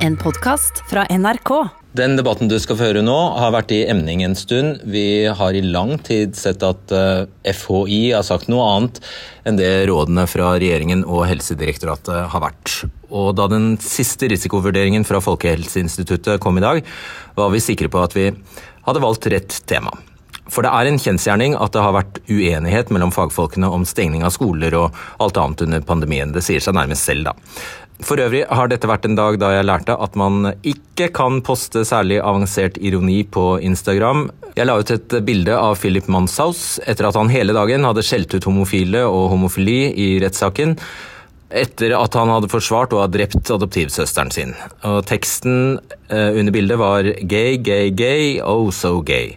En podkast fra NRK. Den debatten du skal få høre nå, har vært i emning en stund. Vi har i lang tid sett at eh, FHI har sagt noe annet enn det rådene fra regjeringen og Helsedirektoratet har vært. Og da den siste risikovurderingen fra Folkehelseinstituttet kom i dag, var vi sikre på at vi hadde valgt rett tema. For det er en kjensgjerning at det har vært uenighet mellom fagfolkene om stengning av skoler og alt annet under pandemien. Det sier seg nærmest selv, da. For øvrig har dette vært en dag da jeg lærte at man ikke kan poste særlig avansert ironi på Instagram. Jeg la ut et bilde av Philip Manshaus etter at han hele dagen hadde skjelt ut homofile og homofili i rettssaken. Etter at han hadde forsvart og hadde drept adoptivsøsteren sin. Og teksten eh, under bildet var 'gay, gay, gay, oh so gay'.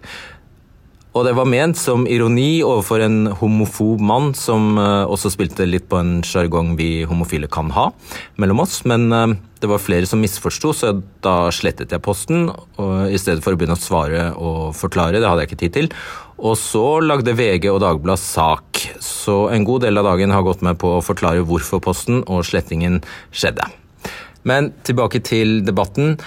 Og det var ment som ironi overfor en homofob mann som uh, også spilte litt på en sjargong vi homofile kan ha mellom oss, men uh, det var flere som misforsto, så da slettet jeg posten i stedet for å begynne å svare og forklare. Det hadde jeg ikke tid til. Og så lagde VG og Dagbladet sak, så en god del av dagen har gått med på å forklare hvorfor posten og slettingen skjedde. Men tilbake til debatten.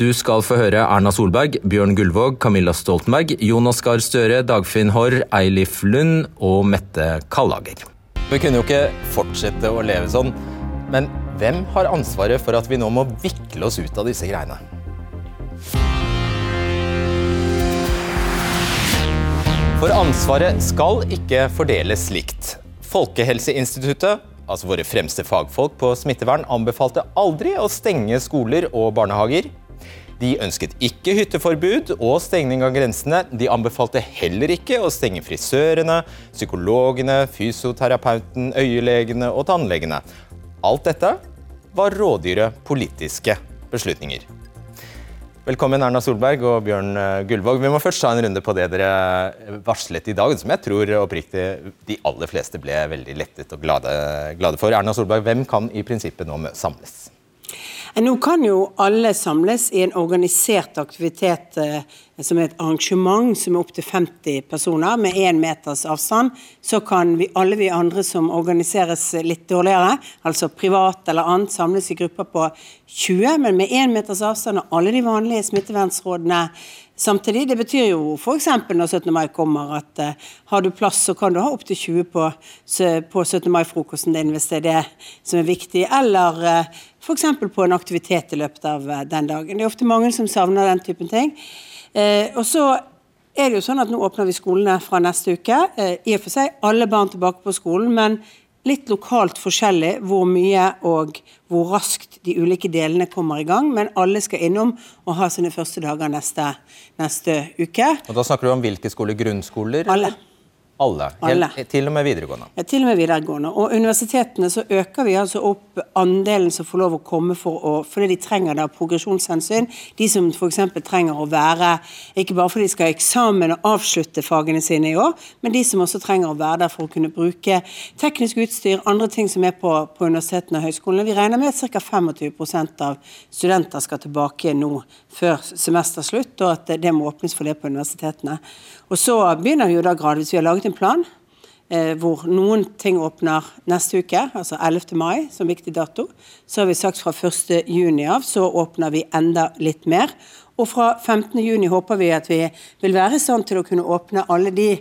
Du skal få høre Erna Solberg, Bjørn Gullvåg, Camilla Stoltenberg, Jonas Gahr Støre, Dagfinn Haarr, Eilif Lund og Mette Kallager. Vi kunne jo ikke fortsette å leve sånn, men hvem har ansvaret for at vi nå må vikle oss ut av disse greiene? For ansvaret skal ikke fordeles likt. Folkehelseinstituttet, altså våre fremste fagfolk på smittevern, anbefalte aldri å stenge skoler og barnehager. De ønsket ikke hytteforbud og stengning av grensene. De anbefalte heller ikke å stenge frisørene, psykologene, fysioterapeuten, øyelegene og tannlegene. Alt dette var rådyre politiske beslutninger. Velkommen Erna Solberg og Bjørn Gullvåg. Vi må først ta en runde på det dere varslet i dag, som jeg tror oppriktig de aller fleste ble veldig lettet og glade, glade for. Erna Solberg, hvem kan i prinsippet nå samles? Nå kan jo alle samles i en organisert aktivitet eh, som er et arrangement som er opptil 50 personer, med én meters avstand. Så kan vi, alle vi andre som organiseres litt dårligere, altså privat eller annet, samles i grupper på 20, men med én meters avstand og alle de vanlige smittevernrådene samtidig. Det betyr jo f.eks. når 17. mai kommer at uh, har du plass, så kan du ha opptil 20 på, på 17. mai-frokosten din hvis det er det som er viktig. Eller uh, f.eks. på en aktivitet i løpet av uh, den dagen. Det er ofte mange som savner den typen ting. Eh, og så er det jo sånn at Nå åpner vi skolene fra neste uke. Eh, I og for seg alle barn tilbake på skolen, men litt lokalt forskjellig hvor mye og hvor raskt de ulike delene kommer i gang. Men alle skal innom og ha sine første dager neste, neste uke. Og Da snakker du om hvilke skoler? Grunnskoler? Alle. Alle. Alle. til og med videregående? Ja, til og med videregående. Og universitetene så øker vi altså opp andelen som får lov å komme for å, fordi de trenger da progresjonshensyn. De som f.eks. trenger å være, ikke bare fordi de skal ha eksamen og avslutte fagene sine i år, men de som også trenger å være der for å kunne bruke teknisk utstyr, andre ting som er på, på universitetene og høyskolene. Vi regner med at ca. 25% av studenter skal tilbake nå før semesterslutt, og at det må åpnes for det på universitetene. Og så begynner vi jo da gradvis. Vi har laget en plan eh, hvor noen ting åpner neste uke, altså 11. mai som viktig dato. Så har vi sagt fra 1. juni av så åpner vi enda litt mer. Og fra 15. juni håper vi at vi vil være i stand til å kunne åpne alle de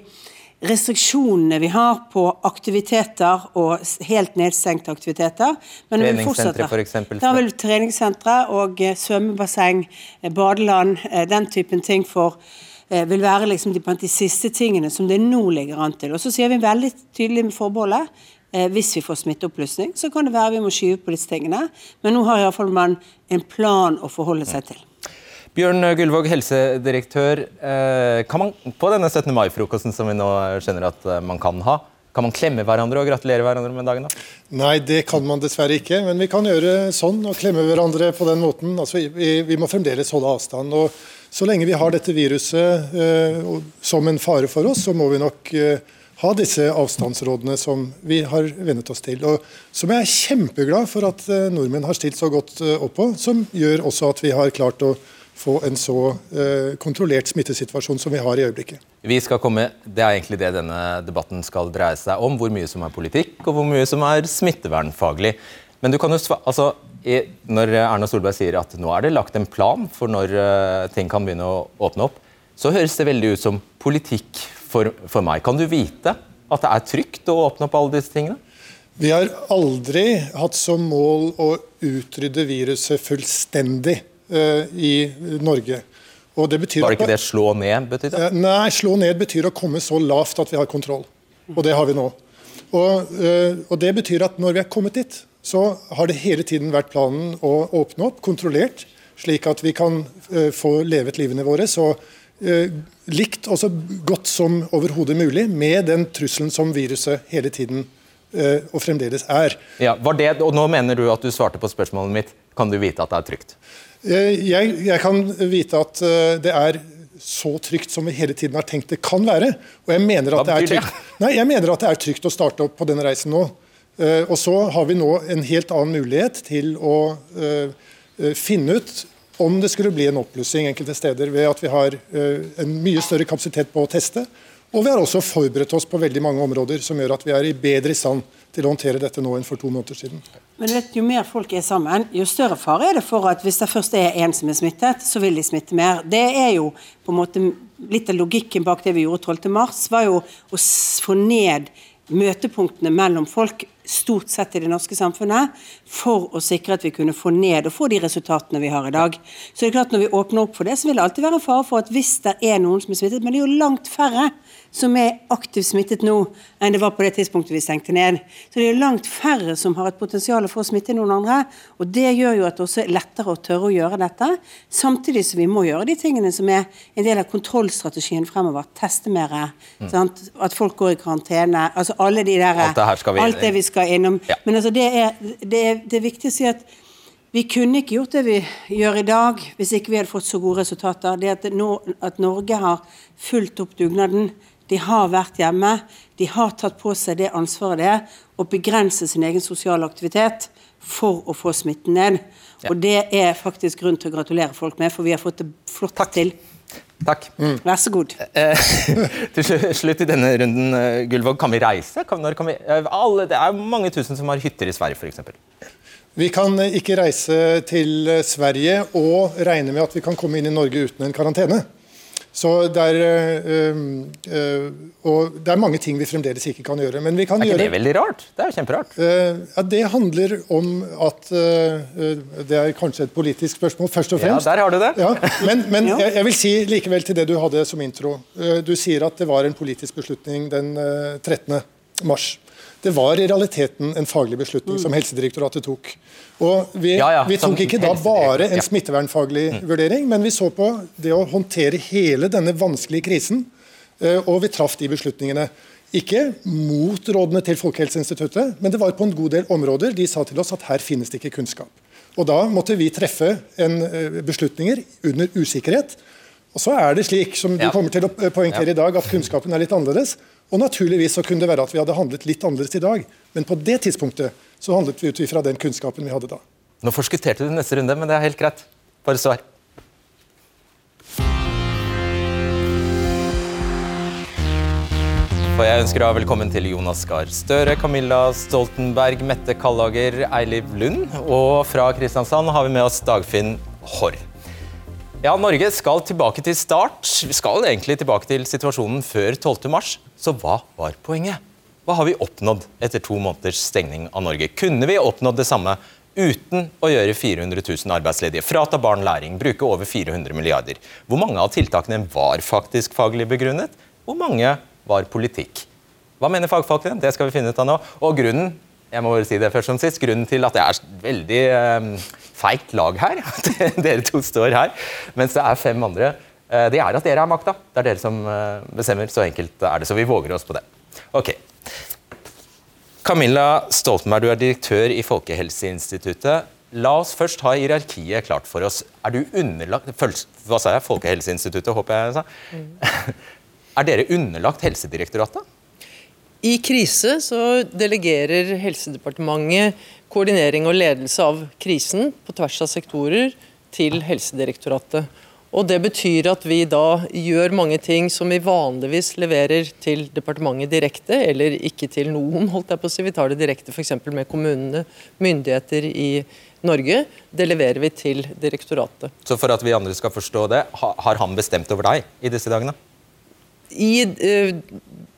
restriksjonene vi har på aktiviteter og helt nedstengte aktiviteter. Men treningssentre f.eks.? Da vil treningssentre og eh, svømmebasseng, eh, badeland, den typen ting for vil være liksom de, de, siste tingene som det nå ligger an til. Og så sier vi veldig tydelig med forbeholdet. Eh, hvis vi får smitteopplysning, så kan det være vi må skyve på disse tingene. Men nå har iallfall man en plan å forholde seg til. Bjørn Gullvåg, helsedirektør. Eh, kan man på denne 17. mai-frokosten som vi nå skjønner at man kan ha, kan man klemme hverandre og gratulere hverandre med dagen? da? Nei, det kan man dessverre ikke. Men vi kan gjøre sånn og klemme hverandre på den måten. Altså, vi, vi må fremdeles holde avstand. og så lenge vi har dette viruset eh, som en fare for oss, så må vi nok eh, ha disse avstandsrådene som vi har vennet oss til. Og som jeg er kjempeglad for at eh, nordmenn har stilt så godt eh, opp på. Som gjør også at vi har klart å få en så eh, kontrollert smittesituasjon som vi har i øyeblikket. Vi skal komme, Det er egentlig det denne debatten skal dreie seg om. Hvor mye som er politikk og hvor mye som er smittevernfaglig. Men du kan jo, altså, når Erna Solberg sier at nå er det lagt en plan for når uh, ting kan begynne å åpne opp, så høres det veldig ut som politikk for, for, meg. Kan du vite at det er trygt å åpne opp alle disse tingene? Vi har aldri hatt som mål å utrydde viruset fullstendig uh, i Norge. Var det ikke det slå ned? betyr det? Uh, nei, slå ned betyr å komme så lavt at vi har kontroll. Og det har vi nå. Og, og det betyr at når vi er kommet dit, så har det hele tiden vært planen å åpne opp, kontrollert, slik at vi kan uh, få levet livene våre så uh, likt og så godt som overhodet mulig med den trusselen som viruset hele tiden uh, og fremdeles er. Ja, det, og Nå mener du at du svarte på spørsmålet mitt. Kan du vite at det er trygt? Jeg, jeg kan vite at det er så trygt som vi hele tiden har tenkt det kan være. Og jeg mener at, det er, trygt. Nei, jeg mener at det er trygt å starte opp på denne reisen nå. Eh, og så har vi nå en helt annen mulighet til å eh, eh, finne ut om det skulle bli en oppblussing enkelte steder ved at vi har en mye større kapasitet på å teste. Og vi har også forberedt oss på veldig mange områder som gjør at vi er i bedre stand til å håndtere dette nå enn for to måneder siden. Men vet, Jo mer folk er sammen, jo større fare er det for at hvis det først er én som er smittet, så vil de smitte mer. Det er jo på en måte litt av logikken bak det vi gjorde 12.3, var jo å få ned møtepunktene mellom folk stort sett i det norske samfunnet, for å sikre at vi kunne få ned og få de resultatene vi har i dag. Så det er klart Når vi åpner opp for det, så vil det alltid være fare for at hvis det er noen som er smittet, men det er jo langt færre som er aktivt smittet nå, enn det var på det tidspunktet vi stengte ned. Så det er langt færre som har et potensial for å smitte noen andre. Og det gjør jo at det også er lettere å tørre å gjøre dette, samtidig som vi må gjøre de tingene som er en del av kontrollstrategien fremover. Teste mer, mm. at folk går i karantene. altså alle de der, Alt det, vi, alt det vi skal innom. Ja. Men altså, det, er, det, er, det, er, viktig å si at vi kunne ikke gjort det vi gjør i dag, hvis ikke vi hadde fått så gode resultater. Det at, nå, at Norge har fulgt opp dugnaden. De har vært hjemme. De har tatt på seg det ansvaret det er å begrense sin egen sosiale aktivitet for å få smitten ned. Ja. Og det er faktisk grunn til å gratulere folk med, for vi har fått det flott Takk. til. Takk. Mm. Vær så god. Eh, til slutt i denne runden, eh, Gullvåg, kan vi reise? Kan, kan vi, eh, alle, det er mange tusen som har hytter i Sverige, f.eks. Vi kan ikke reise til Sverige og regne med at vi kan komme inn i Norge uten en karantene. Så det er, øh, øh, og det er mange ting vi fremdeles ikke kan gjøre. Men vi kan gjøre... er ikke gjøre, det veldig rart? Det er jo kjemperart. Øh, ja, det handler om at Det er kanskje et politisk spørsmål, først og fremst. Ja, der har du det. Ja, men, men jeg, jeg, vil si likevel til det du hadde som intro. Du sier at det var en politisk beslutning den 13. mars. Det var i realiteten en faglig beslutning mm. som Helsedirektoratet tok. Og vi, ja, ja, vi tok ikke da bare en smittevernfaglig mm. vurdering, men vi så på det å håndtere hele denne vanskelige krisen, eh, og vi traff de beslutningene. Ikke mot rådene til Folkehelseinstituttet, men det var på en god del områder de sa til oss at her finnes det ikke kunnskap. Og Da måtte vi treffe en, eh, beslutninger under usikkerhet. Og så er det slik, som du ja. kommer til å poengtere i dag, at kunnskapen er litt annerledes. Og naturligvis så kunne det være at vi hadde handlet litt annerledes i dag. Men på det tidspunktet så handlet vi ut fra den kunnskapen vi hadde da. Nå forskutterte du neste runde, men det er helt greit. Bare svar. Og jeg ønsker deg velkommen til Jonas Gahr Støre, Camilla Stoltenberg, Mette Kallager, Eiliv Lund. Og fra Kristiansand har vi med oss Dagfinn Haarr. Ja, Norge skal tilbake til start. Vi skal egentlig tilbake til situasjonen før 12.3. Så hva var poenget? Hva har vi oppnådd etter to måneders stengning av Norge? Kunne vi oppnådd det samme uten å gjøre 400 000 arbeidsledige, frata barn læring, bruke over 400 milliarder? Hvor mange av tiltakene var faktisk faglig begrunnet? Hvor mange var politikk? Hva mener fagfolkene? Det skal vi finne ut av nå. Og grunnen jeg må si det først som sist, grunnen til at det er veldig um, feigt lag her, at dere to står her, mens det er fem andre, uh, det er at dere har makta. Det er dere som uh, bestemmer. Så enkelt er det. Så vi våger oss på det. Ok. Camilla Stoltenberg, du er direktør i Folkehelseinstituttet. La oss først ha hierarkiet klart for oss. Er du underlagt Hva sa jeg? Folkehelseinstituttet, håper jeg jeg sa. Mm. er dere underlagt Helsedirektoratet? I krise så delegerer Helsedepartementet koordinering og ledelse av krisen på tvers av sektorer til Helsedirektoratet. Og Det betyr at vi da gjør mange ting som vi vanligvis leverer til departementet direkte, eller ikke til noen. holdt jeg på å si. Vi tar det direkte f.eks. med kommunene, myndigheter i Norge. Det leverer vi til direktoratet. Så for at vi andre skal forstå det, har han bestemt over deg i disse dagene? I uh,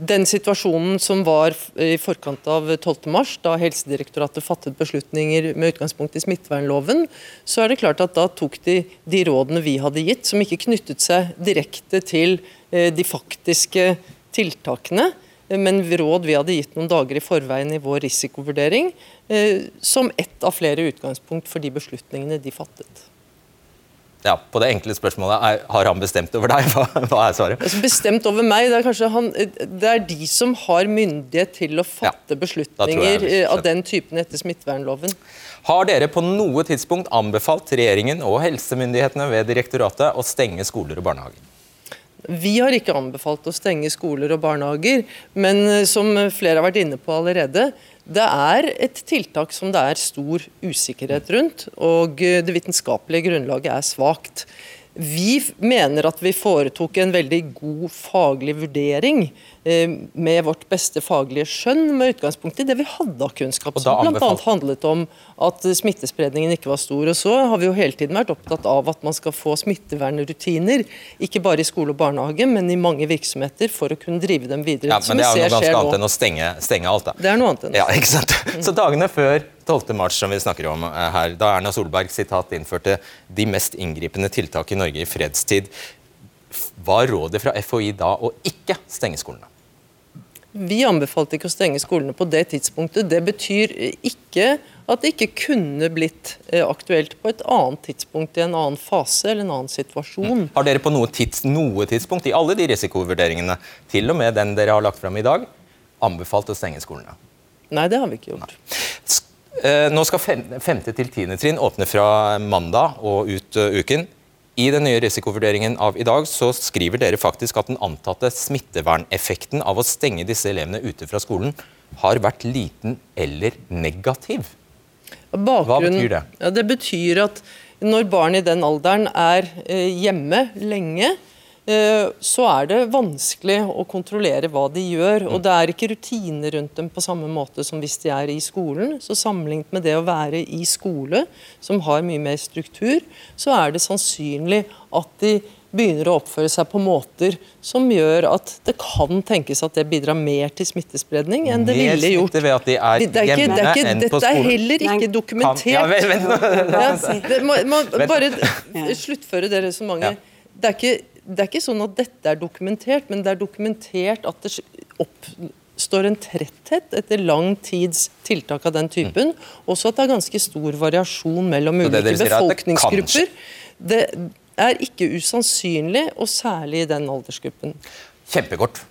den situasjonen som var i forkant av 12.3, da Helsedirektoratet fattet beslutninger med utgangspunkt i smittevernloven, så er det klart at da tok de de rådene vi hadde gitt, som ikke knyttet seg direkte til uh, de faktiske tiltakene, men råd vi hadde gitt noen dager i forveien i vår risikovurdering, uh, som ett av flere utgangspunkt for de beslutningene de fattet ja, på det enkle spørsmålet er, har han bestemt over deg? Hva, hva er svaret? Altså, bestemt over meg, det er, kanskje han, det er de som har myndighet til å fatte ja, beslutninger eh, av den typen etter smittevernloven. Har dere på noe tidspunkt anbefalt regjeringen og helsemyndighetene ved direktoratet å stenge skoler og barnehager? Vi har ikke anbefalt å stenge skoler og barnehager, men eh, som flere har vært inne på allerede, det er et tiltak som det er stor usikkerhet rundt, og det vitenskapelige grunnlaget er svakt. Vi mener at vi foretok en veldig god faglig vurdering eh, med vårt beste faglige skjønn, med utgangspunkt i det vi hadde av kunnskap. Som bl.a. handlet om at smittespredningen ikke var stor. Og så har vi jo hele tiden vært opptatt av at man skal få smittevernrutiner, ikke bare i skole og barnehage, men i mange virksomheter, for å kunne drive dem videre. Ja, men det er jo noe ganske annet enn å stenge, stenge alt, da. Det er noe annet enn det. ja, ikke sant? Så dagene før 12. mars, som vi snakker om eh, her, da Erna Solberg sitat, innførte de mest inngripende tiltak i Norge i fredstid, var rådet fra FHI da å ikke stenge skolene? Vi anbefalte ikke å stenge skolene på det tidspunktet. Det betyr ikke at det ikke kunne blitt eh, aktuelt på et annet tidspunkt i en annen fase eller en annen situasjon. Mm. Har dere på noe, tids, noe tidspunkt i alle de risikovurderingene, til og med den dere har lagt fram i dag, anbefalt å stenge skolene? Nei, det har vi ikke gjort. Nei. Eh, nå skal femte til tiende trinn åpne fra mandag og ut eh, uken. I den nye risikovurderingen av i dag så skriver dere faktisk at den antatte smitteverneffekten av å stenge disse elevene ute fra skolen har vært liten eller negativ. Hva betyr det? Ja, det betyr at når barn i den alderen er eh, hjemme lenge, så er det vanskelig å kontrollere hva de gjør. Og det er ikke rutiner rundt dem på samme måte som hvis de er i skolen. Så sammenlignet med det å være i skole, som har mye mer struktur, så er det sannsynlig at de begynner å oppføre seg på måter som gjør at det kan tenkes at det bidrar mer til smittespredning enn det ville gjort. Ved at de er, det er ikke, hjemme det er ikke, enn på Dette er heller ikke dokumentert. Ja, vent, vent, ja, det må, må bare sluttføre det resonnementet. Det er ikke det er ikke sånn at dette er dokumentert, men det er dokumentert at det oppstår en tretthet etter lang tids tiltak av den typen. Mm. Også at det er ganske stor variasjon mellom ulike befolkningsgrupper. Det, det er ikke usannsynlig, og særlig i den aldersgruppen. Kjempekort.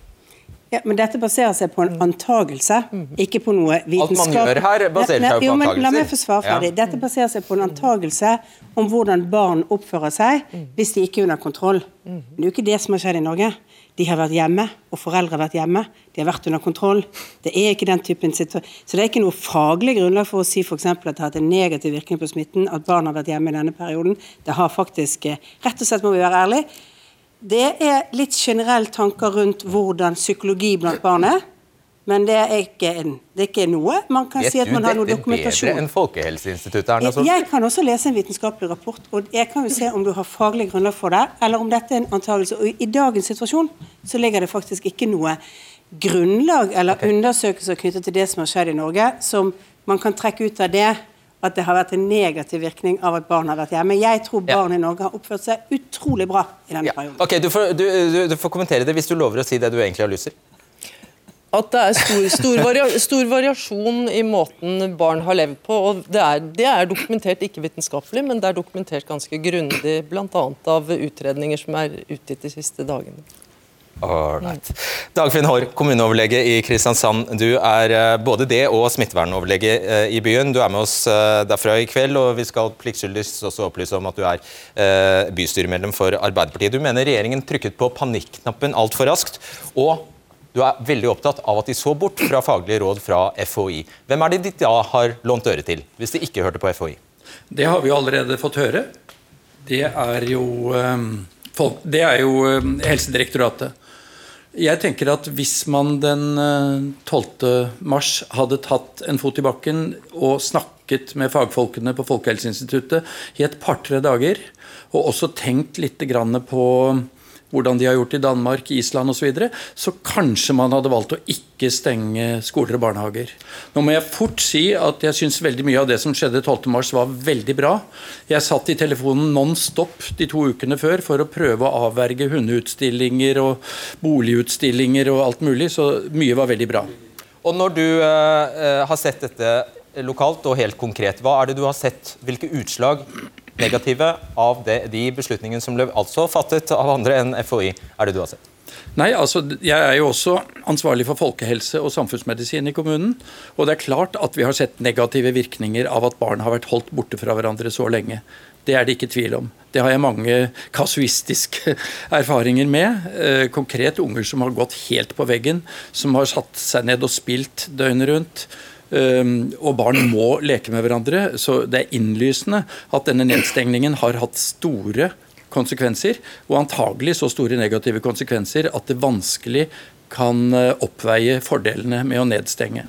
Ja, men Dette baserer seg på en antagelse, ikke på noe vitenskap. Alt man gjør her, baserer seg på jo, antagelser. La meg få svare ferdig. Ja. Dette baserer seg på en antagelse om hvordan barn oppfører seg hvis de ikke er under kontroll. Men det er jo ikke det som har skjedd i Norge. De har vært hjemme, og foreldre har vært hjemme. De har vært under kontroll. Det er ikke den typen situasjon. Så det er ikke noe faglig grunnlag for å si f.eks. at det har hatt en negativ virkning på smitten, at barn har vært hjemme i denne perioden. Det har faktisk, eh, rett og slett må vi være ærlige, det er litt generelle tanker rundt hvordan psykologi blant barn er. Men det er ikke, en, det er ikke noe man kan Vet si at man har noe dokumentasjon. Bedre enn Folkehelseinstituttet, Erna Jeg, jeg kan også lese en vitenskapelig rapport, og jeg kan jo se om du har faglig grunnlag for det, eller om dette er en antakelse. Og I dagens situasjon så ligger det faktisk ikke noe grunnlag eller okay. undersøkelser knyttet til det som har skjedd i Norge, som man kan trekke ut av det at det har vært en negativ virkning av at barn har vært hjemme. Jeg tror barn ja. i Norge har oppført seg utrolig bra i denne ja. perioden. Ok, du får, du, du, du får, kommentere det hvis du lover å si det du egentlig har lyst til. At det er stor, stor, varia stor, variasjon i måten barn har levd på. og Det er, det er dokumentert ikke vitenskapelig, men det er dokumentert ganske grundig, bl.a. av utredninger som er utgitt de siste dagene. Alright. Dagfinn Haarr, kommuneoverlege i Kristiansand. Du er eh, både det og smittevernoverlege eh, i byen. Du er med oss eh, derfra i kveld, og vi skal pliktskyldigst også opplyse om at du er bystyremedlem for Arbeiderpartiet. Du mener regjeringen trykket på panikknappen altfor raskt, og du er veldig opptatt av at de så bort fra faglige råd fra FHI. Hvem er det de da har lånt øre til, hvis de ikke hørte på FHI? Det har vi allerede fått høre. Det er jo, det er jo Helsedirektoratet. Jeg tenker at Hvis man den 12. Eh, mars hadde tatt en fot i bakken og snakket med fagfolkene på Folkehelseinstituttet i et par-tre dager, og også tenkt litt på hvordan de har gjort i Danmark, Island osv., så, videre, så kanskje man hadde valgt å ikke stenge skoler og barnehager. Nå må jeg fort si at jeg syns veldig mye av det som skjedde 12.3 var veldig bra. Jeg satt i telefonen non stop de to ukene før for å prøve å avverge hundeutstillinger og boligutstillinger og alt mulig, så mye var veldig bra. Og når du uh, har sett dette lokalt og helt konkret, hva er det du har sett? Hvilke utslag negative av det, de beslutningene som ble altså fattet av andre enn FHI, er det du har sett? Nei, altså, Jeg er jo også ansvarlig for folkehelse og samfunnsmedisin i kommunen. Og det er klart at vi har sett negative virkninger av at barn har vært holdt borte fra hverandre så lenge. Det er det ikke tvil om. Det har jeg mange kasuistiske erfaringer med. Eh, konkret unger som har gått helt på veggen, som har satt seg ned og spilt døgnet rundt. Ehm, og barn må leke med hverandre. Så det er innlysende at denne nedstengningen har hatt store konsekvenser, og antagelig så store negative konsekvenser at det vanskelig kan eh, oppveie fordelene med å nedstenge.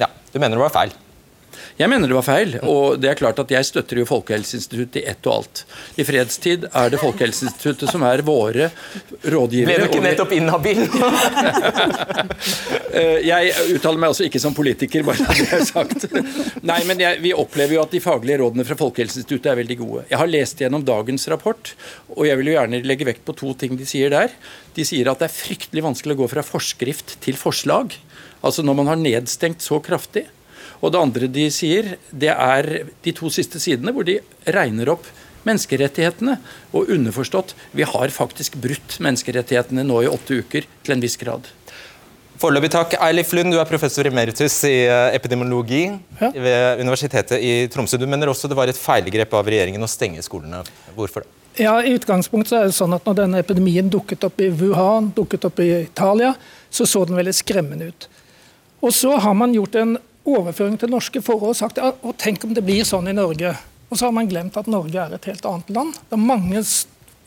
Ja, Du mener det var feil? Jeg mener det var feil. Og det er klart at jeg støtter jo Folkehelseinstituttet i ett og alt. I fredstid er det Folkehelseinstituttet som er våre rådgivere. Ble du ikke nettopp inhabil? Eh, jeg uttaler meg altså ikke som politiker, bare det det har sagt. Nei, men jeg, Vi opplever jo at de faglige rådene fra Folkehelseinstituttet er veldig gode. Jeg har lest gjennom dagens rapport, og jeg vil jo gjerne legge vekt på to ting de sier der. De sier at det er fryktelig vanskelig å gå fra forskrift til forslag. Altså når man har nedstengt så kraftig. Og det andre de sier, det er de to siste sidene hvor de regner opp menneskerettighetene. Og underforstått, vi har faktisk brutt menneskerettighetene nå i åtte uker til en viss grad. Foreløpig takk. Eilif Lund, du er professor emeritus i eh, epidemiologi ja. ved Universitetet i Tromsø. Du mener også det var et feilgrep av regjeringen å stenge skolene. Hvorfor det? Ja, i utgangspunktet er det sånn at når denne epidemien dukket opp i Wuhan, dukket opp i Italia, så så den veldig skremmende ut. Og så har man gjort en overføring til norske forhold og sagt ja, og tenk om det blir sånn i Norge. Og så har man glemt at Norge er et helt annet land. Det er mange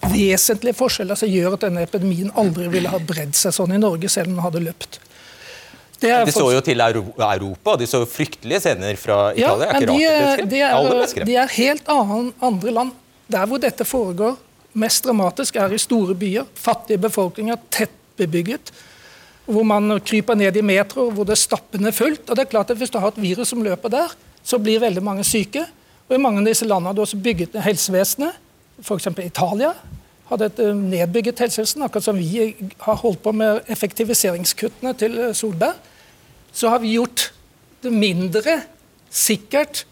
vesentlige forskjeller som gjør at denne epidemien aldri ville ha bredd seg sånn i Norge, selv om den hadde løpt. Det de så jo til Europa, de så jo fryktelige scener fra Italia. Ja, men de, de, er, de er helt annen, andre land. Der hvor dette foregår mest dramatisk, er i store byer. Fattige befolkninger, tett bebygget hvor man kryper ned i metro, hvor det er stappende fullt. Og det er klart at Hvis du har et virus som løper der, så blir veldig mange syke. Og I mange av disse landene har du også bygget ned helsevesenet. F.eks. Italia hadde et eh, nedbygget helsevesen. Akkurat som vi har holdt på med effektiviseringskuttene til eh, Solberg, så har vi gjort det mindre sikkert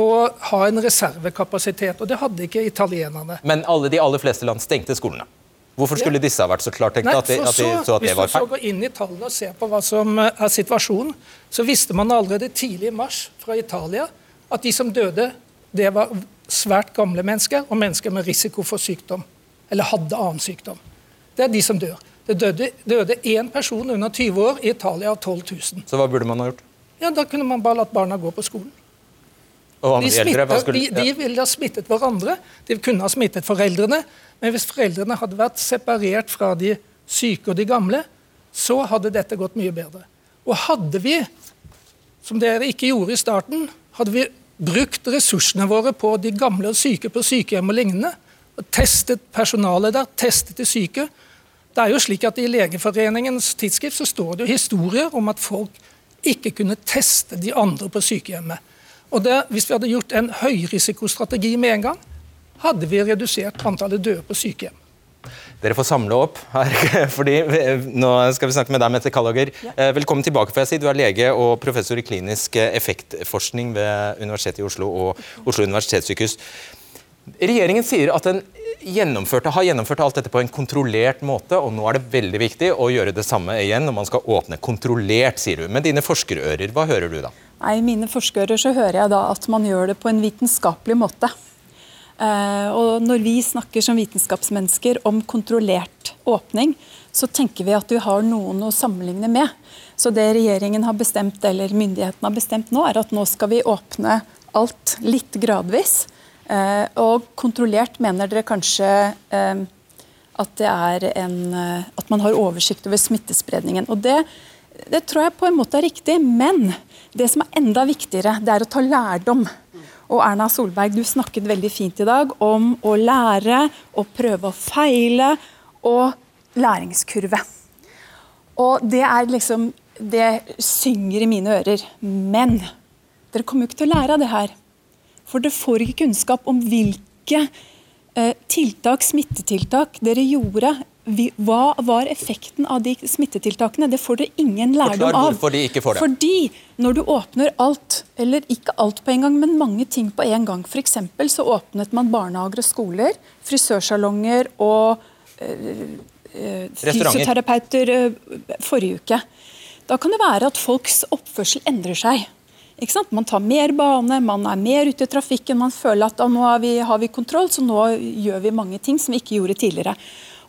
å ha en reservekapasitet. Og det hadde ikke italienerne. Men alle, de aller fleste land stengte skolene? Hvorfor skulle disse ha vært så klartenkte at, de, at, de, så at det var feil? Hvis du så går inn i tallene og ser på hva som eh, er situasjonen, så visste man allerede tidlig i mars fra Italia at de som døde, det var svært gamle mennesker og mennesker med risiko for sykdom. Eller hadde annen sykdom. Det er de som dør. Det døde, døde én person under 20 år i Italia av 12 000. Så hva burde man ha gjort? Ja, Da kunne man bare latt barna gå på skolen. De, smitter, skulle, de, de, ville ha smittet hverandre. De kunne ha smittet foreldrene. Men hvis foreldrene hadde vært separert fra de syke og de gamle, så hadde dette gått mye bedre. Og hadde vi, som dere ikke gjorde i starten, hadde vi brukt ressursene våre på de gamle og syke på sykehjem og lignende, og testet personalet der, testet de syke Det er jo slik at I Legeforeningens tidsskrift så står det jo historier om at folk ikke kunne teste de andre på sykehjemmet. Og det, Hvis vi hadde gjort en høyrisikostrategi med en gang, hadde vi redusert antallet døde på sykehjem. Dere får samle opp her, fordi nå skal vi snakke med deg, Mette Kallager. Ja. Eh, velkommen tilbake. får jeg si. Du er lege og professor i klinisk effektforskning ved Universitetet i Oslo og Oslo universitetssykehus. Regjeringen sier at den har gjennomført alt dette på en kontrollert måte, og nå er det veldig viktig å gjøre det samme igjen når man skal åpne. Kontrollert, sier du. Med dine forskerører, hva hører du da? I mine forskerører så hører jeg da at man gjør det på en vitenskapelig måte. Uh, og når vi snakker som vitenskapsmennesker om kontrollert åpning, så tenker vi at vi har noen å sammenligne med. Så det regjeringen har bestemt, eller myndighetene har bestemt nå, er at nå skal vi åpne alt litt gradvis. Uh, og kontrollert mener dere kanskje uh, at det er en At man har oversikt over smittespredningen. Og det, det tror jeg på en måte er riktig, men det som er enda viktigere, det er å ta lærdom. Og Erna Solberg, du snakket veldig fint i dag om å lære, å prøve å feile og læringskurve. Og det er liksom Det synger i mine ører. Men dere kommer jo ikke til å lære av det her. For dere får ikke kunnskap om hvilke eh, tiltak, smittetiltak, dere gjorde hva var effekten av de smittetiltakene? Det får dere ingen lærdom av. hvorfor de ikke får det. Fordi når du åpner alt, eller ikke alt på en gang, men mange ting på en gang. F.eks. så åpnet man barnehager og skoler, frisørsalonger og øh, fysioterapeuter øh, forrige uke. Da kan det være at folks oppførsel endrer seg. Man tar mer bane, man er mer ute i trafikken, man føler at nå har vi, har vi kontroll, så nå gjør vi mange ting som vi ikke gjorde tidligere.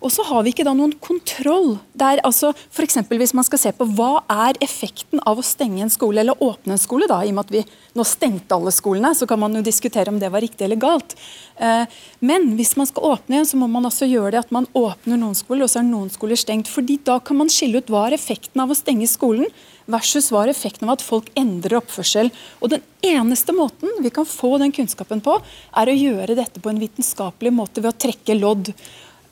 Og så har vi ikke da noen kontroll. Der, altså, for Hvis man skal se på hva er effekten av å stenge en skole, eller åpne en skole, da, i og med at vi nå stengte alle skolene, så kan man jo diskutere om det var riktig eller galt. Eh, men hvis man skal åpne igjen, så må man altså gjøre det at man åpner noen skoler, og så er noen skoler stengt. fordi da kan man skille ut hva er effekten av å stenge skolen, versus hva er effekten av at folk endrer oppførsel. Og Den eneste måten vi kan få den kunnskapen på, er å gjøre dette på en vitenskapelig måte ved å trekke lodd.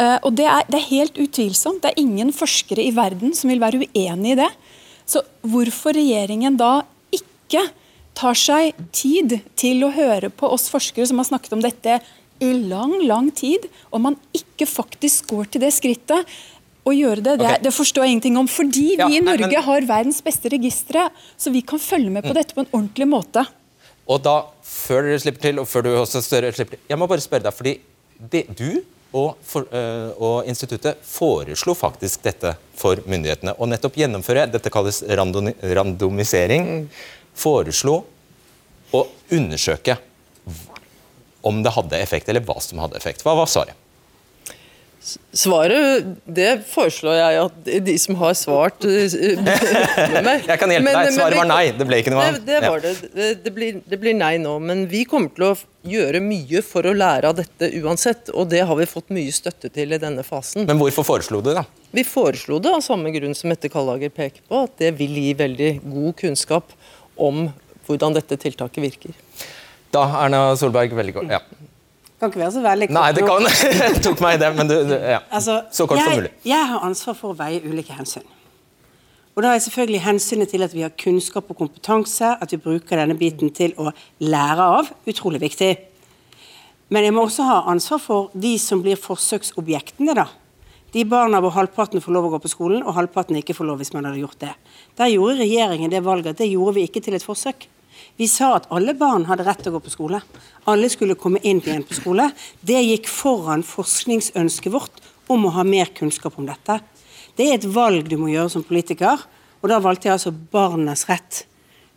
Eh, og det er, det er, helt utvilsomt. Det er ingen forskere i verden som vil være uenig i det. Så hvorfor regjeringen da ikke tar seg tid til å høre på oss forskere som har snakket om dette i lang, lang tid, og man ikke faktisk går til det skrittet å gjøre det, det, okay. det forstår jeg ingenting om. Fordi vi ja, i Norge nei, men... har verdens beste registre, så vi kan følge med på dette på en ordentlig måte. Og da, før dere slipper til, og før du også slipper til Jeg må bare spørre deg, fordi det, du og, for, uh, og, instituttet foreslo faktisk dette for myndighetene. Og nettopp gjennomføre, dette kalles random, randomisering, foreslo å undersøke om det hadde effekt, eller hva som hadde effekt. Hva var svaret? Svaret det foreslår jeg at de som har svart eh, meg Jeg kan hjelpe men, deg. Svaret var nei. Det ble ikke noe annet. Det, det, var det. Det blir, det blir, nei nå. Men vi kommer til å gjøre mye for å lære av dette uansett. Og det har vi fått mye støtte til i denne fasen. Men hvorfor foreslo du det? Vi foreslo det av samme grunn som Mette Kallager peker på. At det vil gi veldig god kunnskap om hvordan dette tiltaket virker. Da, Erna Solberg, veldig godt. Ja. Kan ikke være så veldig kort. Nei, det kan. det tok meg det, men du, ja. altså, så kort jeg, som mulig. Jeg har ansvar for å veie ulike hensyn. Og Da er selvfølgelig hensynet til at vi har kunnskap og kompetanse, at vi bruker denne biten til å lære av, utrolig viktig. Men jeg må også ha ansvar for de som blir forsøksobjektene. da. De barna hvor halvparten får lov å gå på skolen, og halvparten ikke får lov hvis man hadde gjort det. Der gjorde regjeringen det valget at det gjorde vi ikke til et forsøk. Vi sa at alle barn hadde rett til å gå på skole. Alle skulle komme inn igjen på skole. Det gikk foran forskningsønsket vårt om å ha mer kunnskap om dette. Det er et valg du må gjøre som politiker, og da valgte jeg altså barnas rett.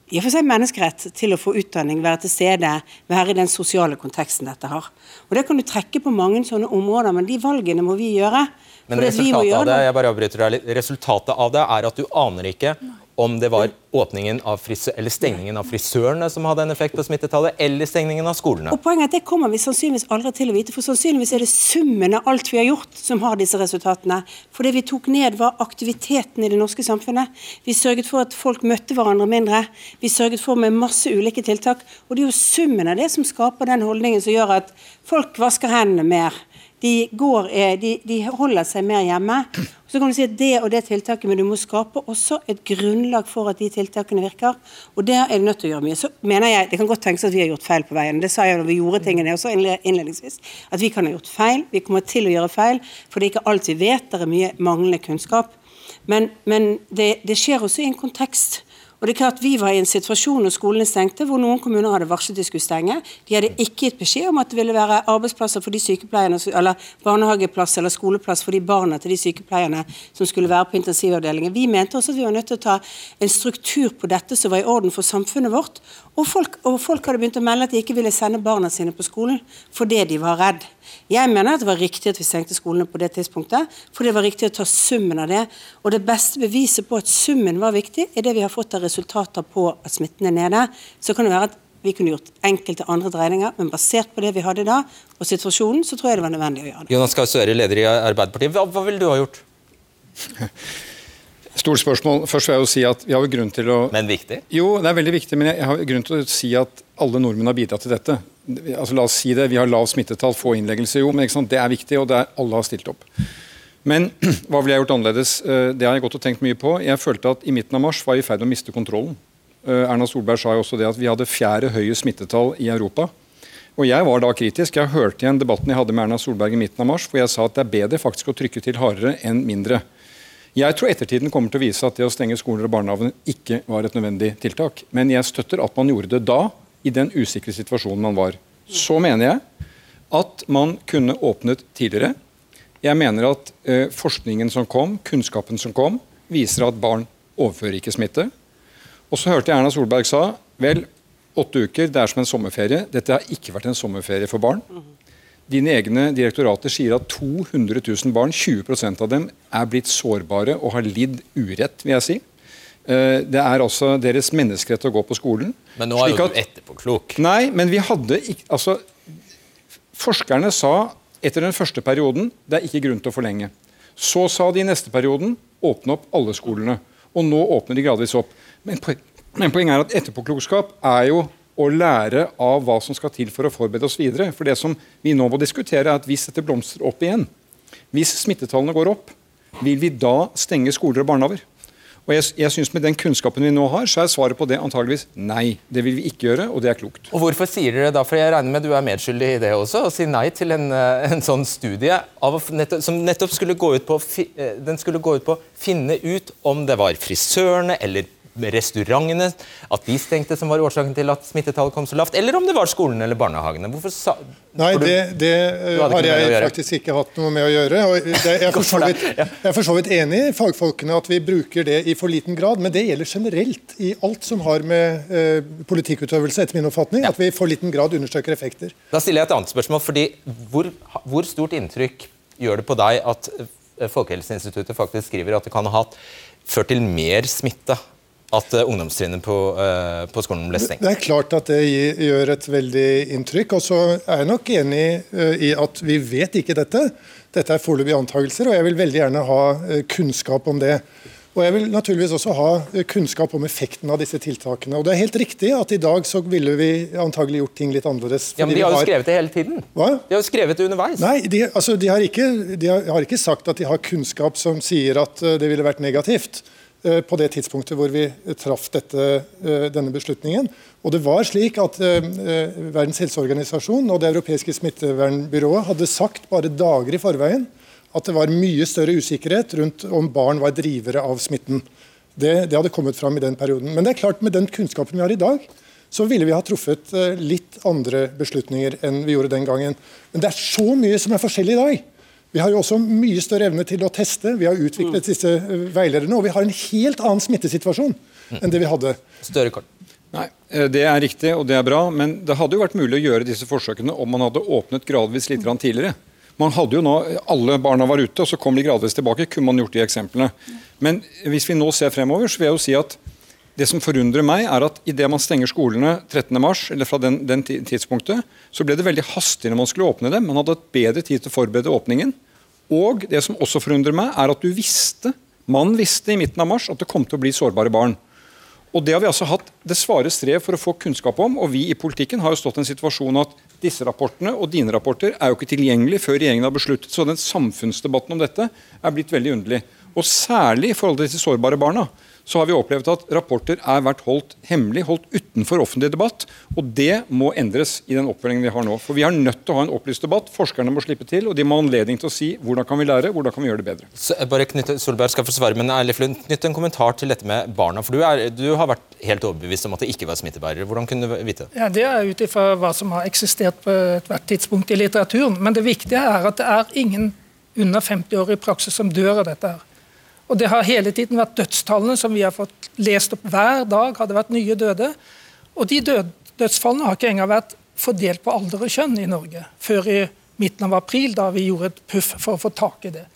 I og for seg menneskerett til å få utdanning, være til stede, være i den sosiale konteksten dette har. Og Det kan du trekke på mange sånne områder, men de valgene må vi gjøre. Men resultatet av det, jeg bare avbryter deg resultatet av det er at du aner ikke om det var åpningen av eller stengningen av frisørene som hadde en effekt på smittetallet, eller stengningen av skolene. Og poenget er at Det kommer vi sannsynligvis aldri til å vite, for sannsynligvis er det summen av alt vi har gjort som har disse resultatene. For det vi tok ned, var aktiviteten i det norske samfunnet. Vi sørget for at folk møtte hverandre mindre. Vi sørget for med masse ulike tiltak. Og det er jo summen av det som skaper den holdningen som gjør at folk vasker hendene mer de, går, eh, de, de, holder seg mer hjemme. Så kan du si at det og det tiltaket, men du må skape også et grunnlag for at de tiltakene virker. Og det er du nødt til å gjøre mye. Så mener jeg, Det kan godt tenkes at vi har gjort feil på veien. Det sa jeg da vi gjorde tingene også innledningsvis. At vi kan ha gjort feil. Vi kommer til å gjøre feil, for det er ikke alt vi vet. Det er mye manglende kunnskap. Men, men det, det skjer også i en kontekst og det er klart Vi var i en situasjon når skolene stengte, hvor noen kommuner hadde varslet de skulle stenge. De hadde ikke gitt beskjed om at det ville være arbeidsplasser for de sykepleierne, eller barnehageplass eller skoleplass for de barna til de sykepleierne som skulle være på intensivavdelingen. Vi mente også at vi var nødt til å ta en struktur på dette som var i orden for samfunnet vårt. Og folk, og folk hadde begynt å melde at de ikke ville sende barna sine på skolen fordi de var redd. Jeg mener at det var riktig at vi stengte skolene på det tidspunktet, for det var riktig å ta summen av det. Og det beste beviset på at summen var viktig, er det vi har fått av resultater på at smitten er nede. Så kan det være at vi kunne gjort enkelte andre dreininger, men basert på det vi hadde da, og situasjonen, så tror jeg det var nødvendig å gjøre det. Jonas Gahr Støre, leder i Arbeiderpartiet. Hva, hva ville du ha gjort? Stort spørsmål. Først vil jeg jo si at vi har jo grunn til å Men viktig? Jo, det er veldig viktig, men jeg har grunn til å si at alle nordmenn har bidratt til dette. Altså La oss si det, vi har lav smittetall, få innleggelser, jo, men det er viktig, og det er, alle har stilt opp. Men hva ville jeg gjort annerledes? Eh, det har jeg gått og tenkt mye på. Jeg følte at i midten av mars var vi i ferd med å miste kontrollen. Eh, Erna Solberg sa jo også det at vi hadde fjerde høye smittetall i Europa. Og jeg var da kritisk. Jeg hørte igjen debatten jeg hadde med Erna Solberg i midten av mars, hvor jeg sa at det er bedre faktisk å trykke til hardere enn mindre. Jeg tror ettertiden kommer til å vise at det å stenge skoler og barnehager ikke var et nødvendig tiltak. Men jeg støtter at man gjorde det da, i den usikre situasjonen man var. Så mener jeg at man kunne åpnet tidligere. Jeg mener at eh, forskningen som kom, kunnskapen som kom, viser at barn overfører ikke smitte. Og så hørte jeg Erna Solberg sa vel, åtte uker, det er som en sommerferie. Dette har ikke vært en sommerferie for barn. Dine egne direktorater sier at 200 000 barn, 20% av dem, er blitt sårbare og har lidd urett, vil jeg si. Eh, det er altså deres menneskerett å gå på skolen. Men nå er jo du etterpåklok. Nei, men vi hadde ikke altså, Forskerne sa etter den første perioden det er ikke grunn til å forlenge. Så sa de i neste perioden åpne opp alle skolene. Og nå åpner de gradvis opp. Men, men poenget er at etterpåklokskap er jo å lære av hva som skal til for å forberede oss videre. For det som vi nå må diskutere, er at hvis dette blomstrer opp igjen, hvis smittetallene går opp, vil vi da stenge skoler og barnehager? Og jeg, jeg synes Med den kunnskapen vi nå har, så er svaret på det antageligvis nei. Det vil vi ikke gjøre, og det er klokt. Og Hvorfor sier dere da, for jeg regner med du er medskyldig i det også, å si nei til en, eh, en sånn studie nettopp, som nettopp eh, skulle gå ut på å finne ut om det var frisørene eller restaurantene, at de stengte som var årsaken til at smittetallet kom så lavt, eller om det var skolene eller barnehagene. Hvorfor sa Nei, du, det, det har jeg faktisk ikke hatt noe med å gjøre. Og det, jeg, er for så vidt, jeg er for så vidt enig i fagfolkene at vi bruker det i for liten grad, men det gjelder generelt i alt som har med eh, politikkutøvelse, etter min oppfatning, ja. at vi i for liten grad understreker effekter. Da stiller jeg et annet spørsmål, fordi hvor, hvor stort inntrykk gjør det på deg at eh, Folkehelseinstituttet faktisk skriver at det kan ha ført til mer smitte at uh, ungdomstrinnet på, uh, på, skolen ble stengt? Det er klart at det gjør et veldig inntrykk. Og så er jeg nok enig uh, i at vi vet ikke dette. Dette er foreløpige antakelser, og jeg vil veldig gjerne ha kunnskap om det. Og Jeg vil naturligvis også ha kunnskap om effekten av disse tiltakene. Og Det er helt riktig at i dag så ville vi antagelig gjort ting litt annerledes. Ja, Men de har jo har... skrevet det hele tiden. Hva? De har jo skrevet det underveis. Nei, de, altså, de, har ikke, de, har, ikke, sagt at de har kunnskap som sier at det ville vært negativt. Eh, på det tidspunktet hvor vi traff dette, eh, denne beslutningen. Og det var slik at eh, Verdens helseorganisasjon og Det europeiske smittevernbyrået hadde sagt bare dager i forveien at det var mye større usikkerhet rundt om barn var drivere av smitten. Det, det hadde kommet fram i den perioden. Men det er klart med den kunnskapen vi har i dag, så ville vi ha truffet litt andre beslutninger enn vi gjorde den gangen. Men det er så mye som er forskjellig i dag. Vi har jo også mye større evne til å teste. Vi har utviklet mm. disse eh, veilederne. Og vi har en helt annen smittesituasjon mm. enn det vi hadde. Større kort. Nei, eh, Det er riktig og det er bra, men det hadde jo vært mulig å gjøre disse forsøkene om man hadde åpnet gradvis litt tidligere. Man hadde jo nå, Alle barna var ute, og så kom de gradvis tilbake. kunne man gjort de eksemplene. Men hvis vi nå ser fremover, så vil jeg jo si at det som forundrer meg, er at idet man stenger skolene 13.3, eller fra den, den, tidspunktet, så ble det veldig hastig når man skulle åpne dem. Man hadde hatt bedre tid til å forberede åpningen. Og det som også forundrer meg, er at du visste, man visste i midten av mars at det kom til å bli sårbare barn. Og Det har vi altså hatt det svare strev for å få kunnskap om. og Vi i politikken har jo stått i en situasjon at disse rapportene og dine rapporter er jo ikke tilgjengelige før regjeringen har besluttet. Så den samfunnsdebatten om dette er blitt veldig underlig. Og særlig i forhold til disse sårbare barna så har vi opplevd at rapporter er vært holdt hemmelig, holdt utenfor offentlig debatt. Og det må endres i den oppfølgingen vi har nå. For vi er nødt til å ha en opplyst debatt. Forskerne må slippe til, og de må ha anledning til å si hvordan kan vi lære, hvordan kan vi gjøre det bedre. Så, jeg bare knytte, Solberg skal få svare, men Eilif Lund, knytt en kommentar til dette med barna. For du, er, du, har vært helt overbevist om at det ikke var smittebærere. Hvordan kunne du vite det? Ja, Det er ut ifra hva som har eksistert på ethvert tidspunkt i litteraturen. Men det viktige er at det er ingen under 50 år i praksis som dør av dette. her. Og det har hele tiden vært dødstallene som vi har fått lest opp hver dag, hadde vært nye døde. Og de død, dødsfallene har ikke engang vært fordelt på alder og kjønn i Norge før i midten av april, da vi gjorde et puff for å få tak i det.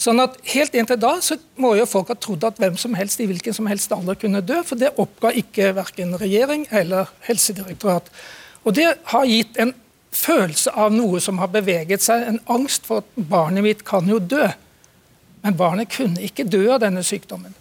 Sånn at Helt inntil da så må jo folk ha trodd at hvem som helst i hvilken som helst alder kunne dø, for det oppga ikke verken regjering eller helsedirektorat. Og Det har gitt en følelse av noe som har beveget seg, en angst for at barnet mitt kan jo dø. Men barnet kunne ikke dø av denne sykdommen.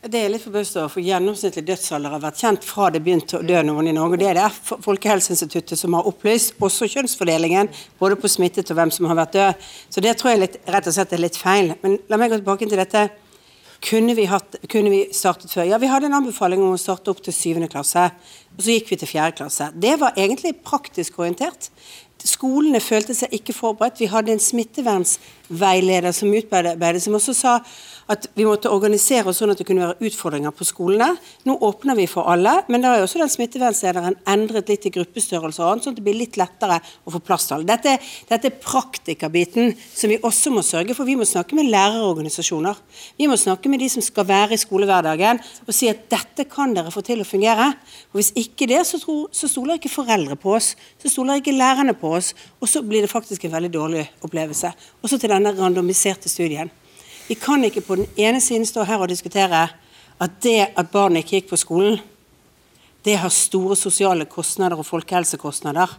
Det er litt forbauset for Gjennomsnittlig dødsalder har vært kjent fra det begynte å dø noen i Norge. Det er det Folkehelseinstituttet som har opplyst, også kjønnsfordelingen, både på smittet og hvem som har vært død. Så det tror jeg litt, rett og slett er litt feil. Men la meg gå tilbake til dette. Kunne vi, hatt, kunne vi startet før? Ja, vi hadde en anbefaling om å starte opp til syvende klasse. Og så gikk vi til fjerde klasse. Det var egentlig praktisk orientert. Skolene følte seg ikke forberedt. Vi hadde en smittevernsveileder som utarbeidet, som også sa at vi måtte organisere oss sånn at det kunne være utfordringer på skolene. Nå åpner vi for alle, men da er også den smittevernslederen endret litt i gruppestørrelse og annet, sånn at det blir litt lettere å få plass til alle. Dette, dette er praktikerbiten som vi også må sørge for. Vi må snakke med lærerorganisasjoner. Vi må snakke med de som skal være i skolehverdagen og si at dette kan dere få til å fungere. Og Hvis ikke det, så, tror, så stoler ikke foreldre på oss. Så stoler ikke lærerne på oss. Og så blir det faktisk en veldig dårlig opplevelse. Og så til denne randomiserte studien. Vi kan ikke på den ene siden stå her og diskutere at det at barn ikke gikk på skolen, det har store sosiale kostnader og folkehelsekostnader.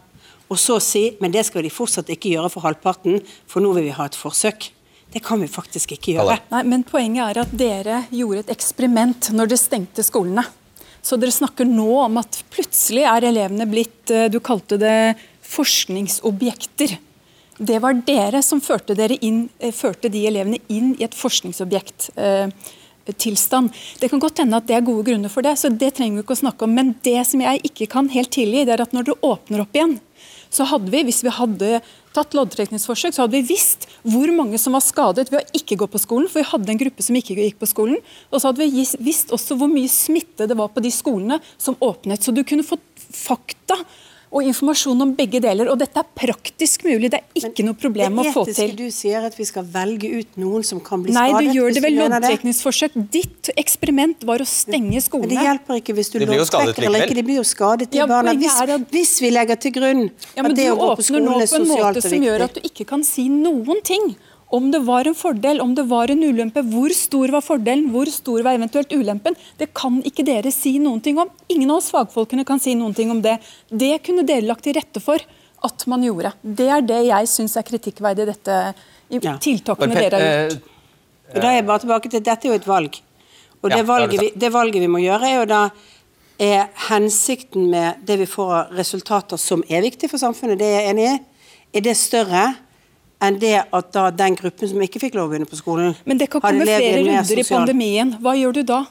Og så si men det skal de fortsatt ikke gjøre for halvparten, for nå vil vi ha et forsøk. Det kan vi faktisk ikke gjøre. Nei, men Poenget er at dere gjorde et eksperiment når dere stengte skolene. Så dere snakker nå om at plutselig er elevene blitt eh, du kalte det forskningsobjekter. Det var dere som førte, dere inn, eh, førte de elevene inn i et forskningsobjekttilstand. Eh, det kan godt hende at det er gode grunner for det, så det trenger vi ikke å snakke om. Men det som jeg ikke kan helt tilgi, det er at når det åpner opp igjen, så hadde vi, hvis vi hadde tatt loddtrekningsforsøk, så hadde vi visst hvor mange som var skadet ved å ikke gå på skolen. For vi hadde en gruppe som ikke gikk på skolen. Og så hadde vi visst også hvor mye smitte det var på de skolene som åpnet. Så du kunne fått fakta og informasjon om begge deler. Og dette er praktisk mulig, det er ikke noe problem å få til. Det etiske du sier at vi skal velge ut noen som kan bli Nei, skadet? Nei, du gjør det ved loddtrekningsforsøk. Ditt eksperiment var å stenge skolene. Men det hjelper ikke hvis du loddtrekker eller ikke. De blir jo skadet, de ja, barna. Hvis, at... hvis, vi legger til grunn ja, at det å gå på skolen er sosialt og viktig. Men du åpner nå på en måte som gjør at du ikke kan si noen ting om det var en fordel, om det var en ulempe, hvor stor var fordelen, hvor stor var eventuelt ulempen, det kan ikke dere si noen ting om. Ingen av oss fagfolkene kan si noen ting om det. Det kunne dere lagt til rette for at man gjorde. Det er det jeg syns er kritikkverdig i dette i ja. tiltakene dere har gjort. Eh, da er jeg bare tilbake til, Dette er jo et valg. Og det, valget, vi, det valget vi må gjøre, er jo da er hensikten med det vi får av resultater som er viktig for samfunnet, det er jeg enig i, er det større enn det at da den gruppen som ikke fikk lov å begynne på skolen Men det kan komme flere runder i pandemien. Hva gjør du da?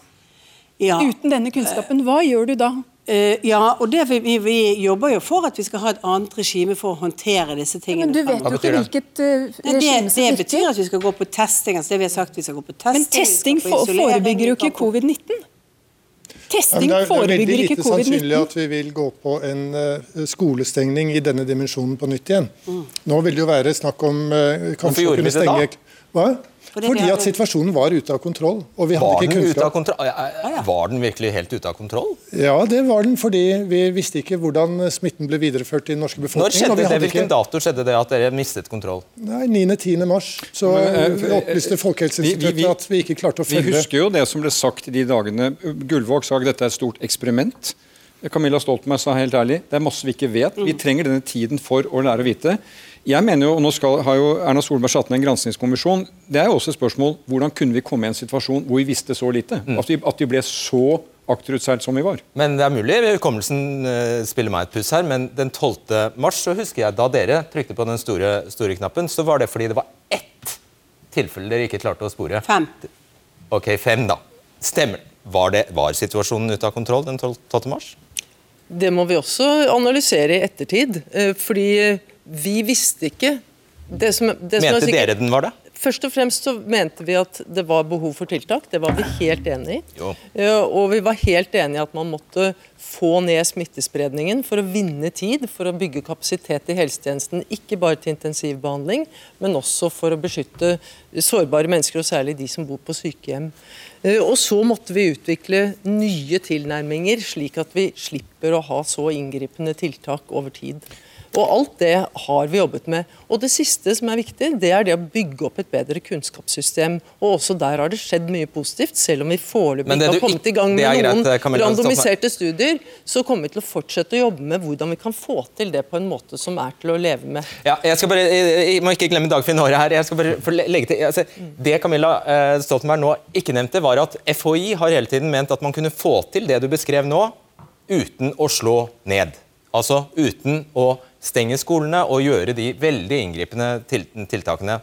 Ja. Uten denne kunnskapen, hva gjør du da? Uh, ja, og det, vi, vi, jobber jo for at vi skal ha et annet regime for å håndtere disse tingene. men du vet jo ikke hvilket uh, regime som Det betyr at vi skal gå på testing. altså det vi har sagt vi skal gå på testing. Men testing forebygger jo ikke covid-19. Testing ja, forebygger ikke covid-19. Det er veldig lite sannsynlig at vi vil gå på en uh, skolestengning i denne dimensjonen på nytt igjen. Mm. Nå vil det jo være snakk om uh, kanskje å kunne stenge Hva? Fordi at situasjonen var ute av kontroll. og vi hadde var ikke kunnskap. Var den virkelig helt ute av kontroll? Ja, det var den, fordi vi visste ikke hvordan smitten ble videreført i den norske befolkningen. Når skjedde det? Hvilken ikke... dato skjedde det at dere mistet kontroll? Nei, 9.-10. mars så Men, uh, opplyste Folkehelseinstituttet at vi ikke klarte å følge Vi husker jo det som ble sagt de dagene. Gullvåg sa at dette er et stort eksperiment. Camilla Stoltenberg sa helt ærlig det er masse vi ikke vet. Vi trenger denne tiden for å lære å vite. Jeg mener jo, og Nå skal, har jo Erna Solberg satt ned en granskingskommisjon. Det er jo også et spørsmål hvordan kunne vi komme i en situasjon hvor vi visste så lite? Mm. At, vi, at vi ble så akterutseilt som vi var. Men det er mulig hukommelsen uh, spiller meg et puss her, men den 12. mars så husker jeg da dere trykte på den store, store knappen, så var det fordi det var ett tilfelle dere ikke klarte å spore. Fem. Ok, fem da. Stemmer. Var, det, var situasjonen ute av kontroll den 12. mars? Det må vi også analysere i ettertid. Eh, fordi vi visste ikke det som, det Mente sikkert, dere den var det? Først og fremst så mente vi at det var behov for tiltak. Det var vi helt enig i. Jo. Og vi var helt enig i at man måtte få ned smittespredningen for å vinne tid, for å bygge kapasitet i helsetjenesten. Ikke bare til intensivbehandling, men også for å beskytte sårbare mennesker, og særlig de som bor på sykehjem. Eh, og så måtte vi utvikle nye tilnærminger, slik at vi slipper å ha så inngripende tiltak over tid. Og alt det har vi jobbet med. Og det siste som er viktig, det er det å bygge opp et bedre kunnskapssystem. Og også der har det skjedd mye positivt, selv om vi foreløpig ikke har kommet i gang med noen greit, randomiserte studier. Så kommer vi til å fortsette å jobbe med hvordan vi kan få til det på en måte som er til å leve med. Ja, jeg skal bare, jeg må ikke glemme Dagfinn Aare her. jeg skal bare legge til, altså, Det Camilla eh, Stoltenberg nå ikke nevnte, var at FHI har hele tiden ment at man kunne få til det du beskrev nå, uten å slå ned. Altså uten å stenge skolene og gjøre de veldig inngripende tiltakene.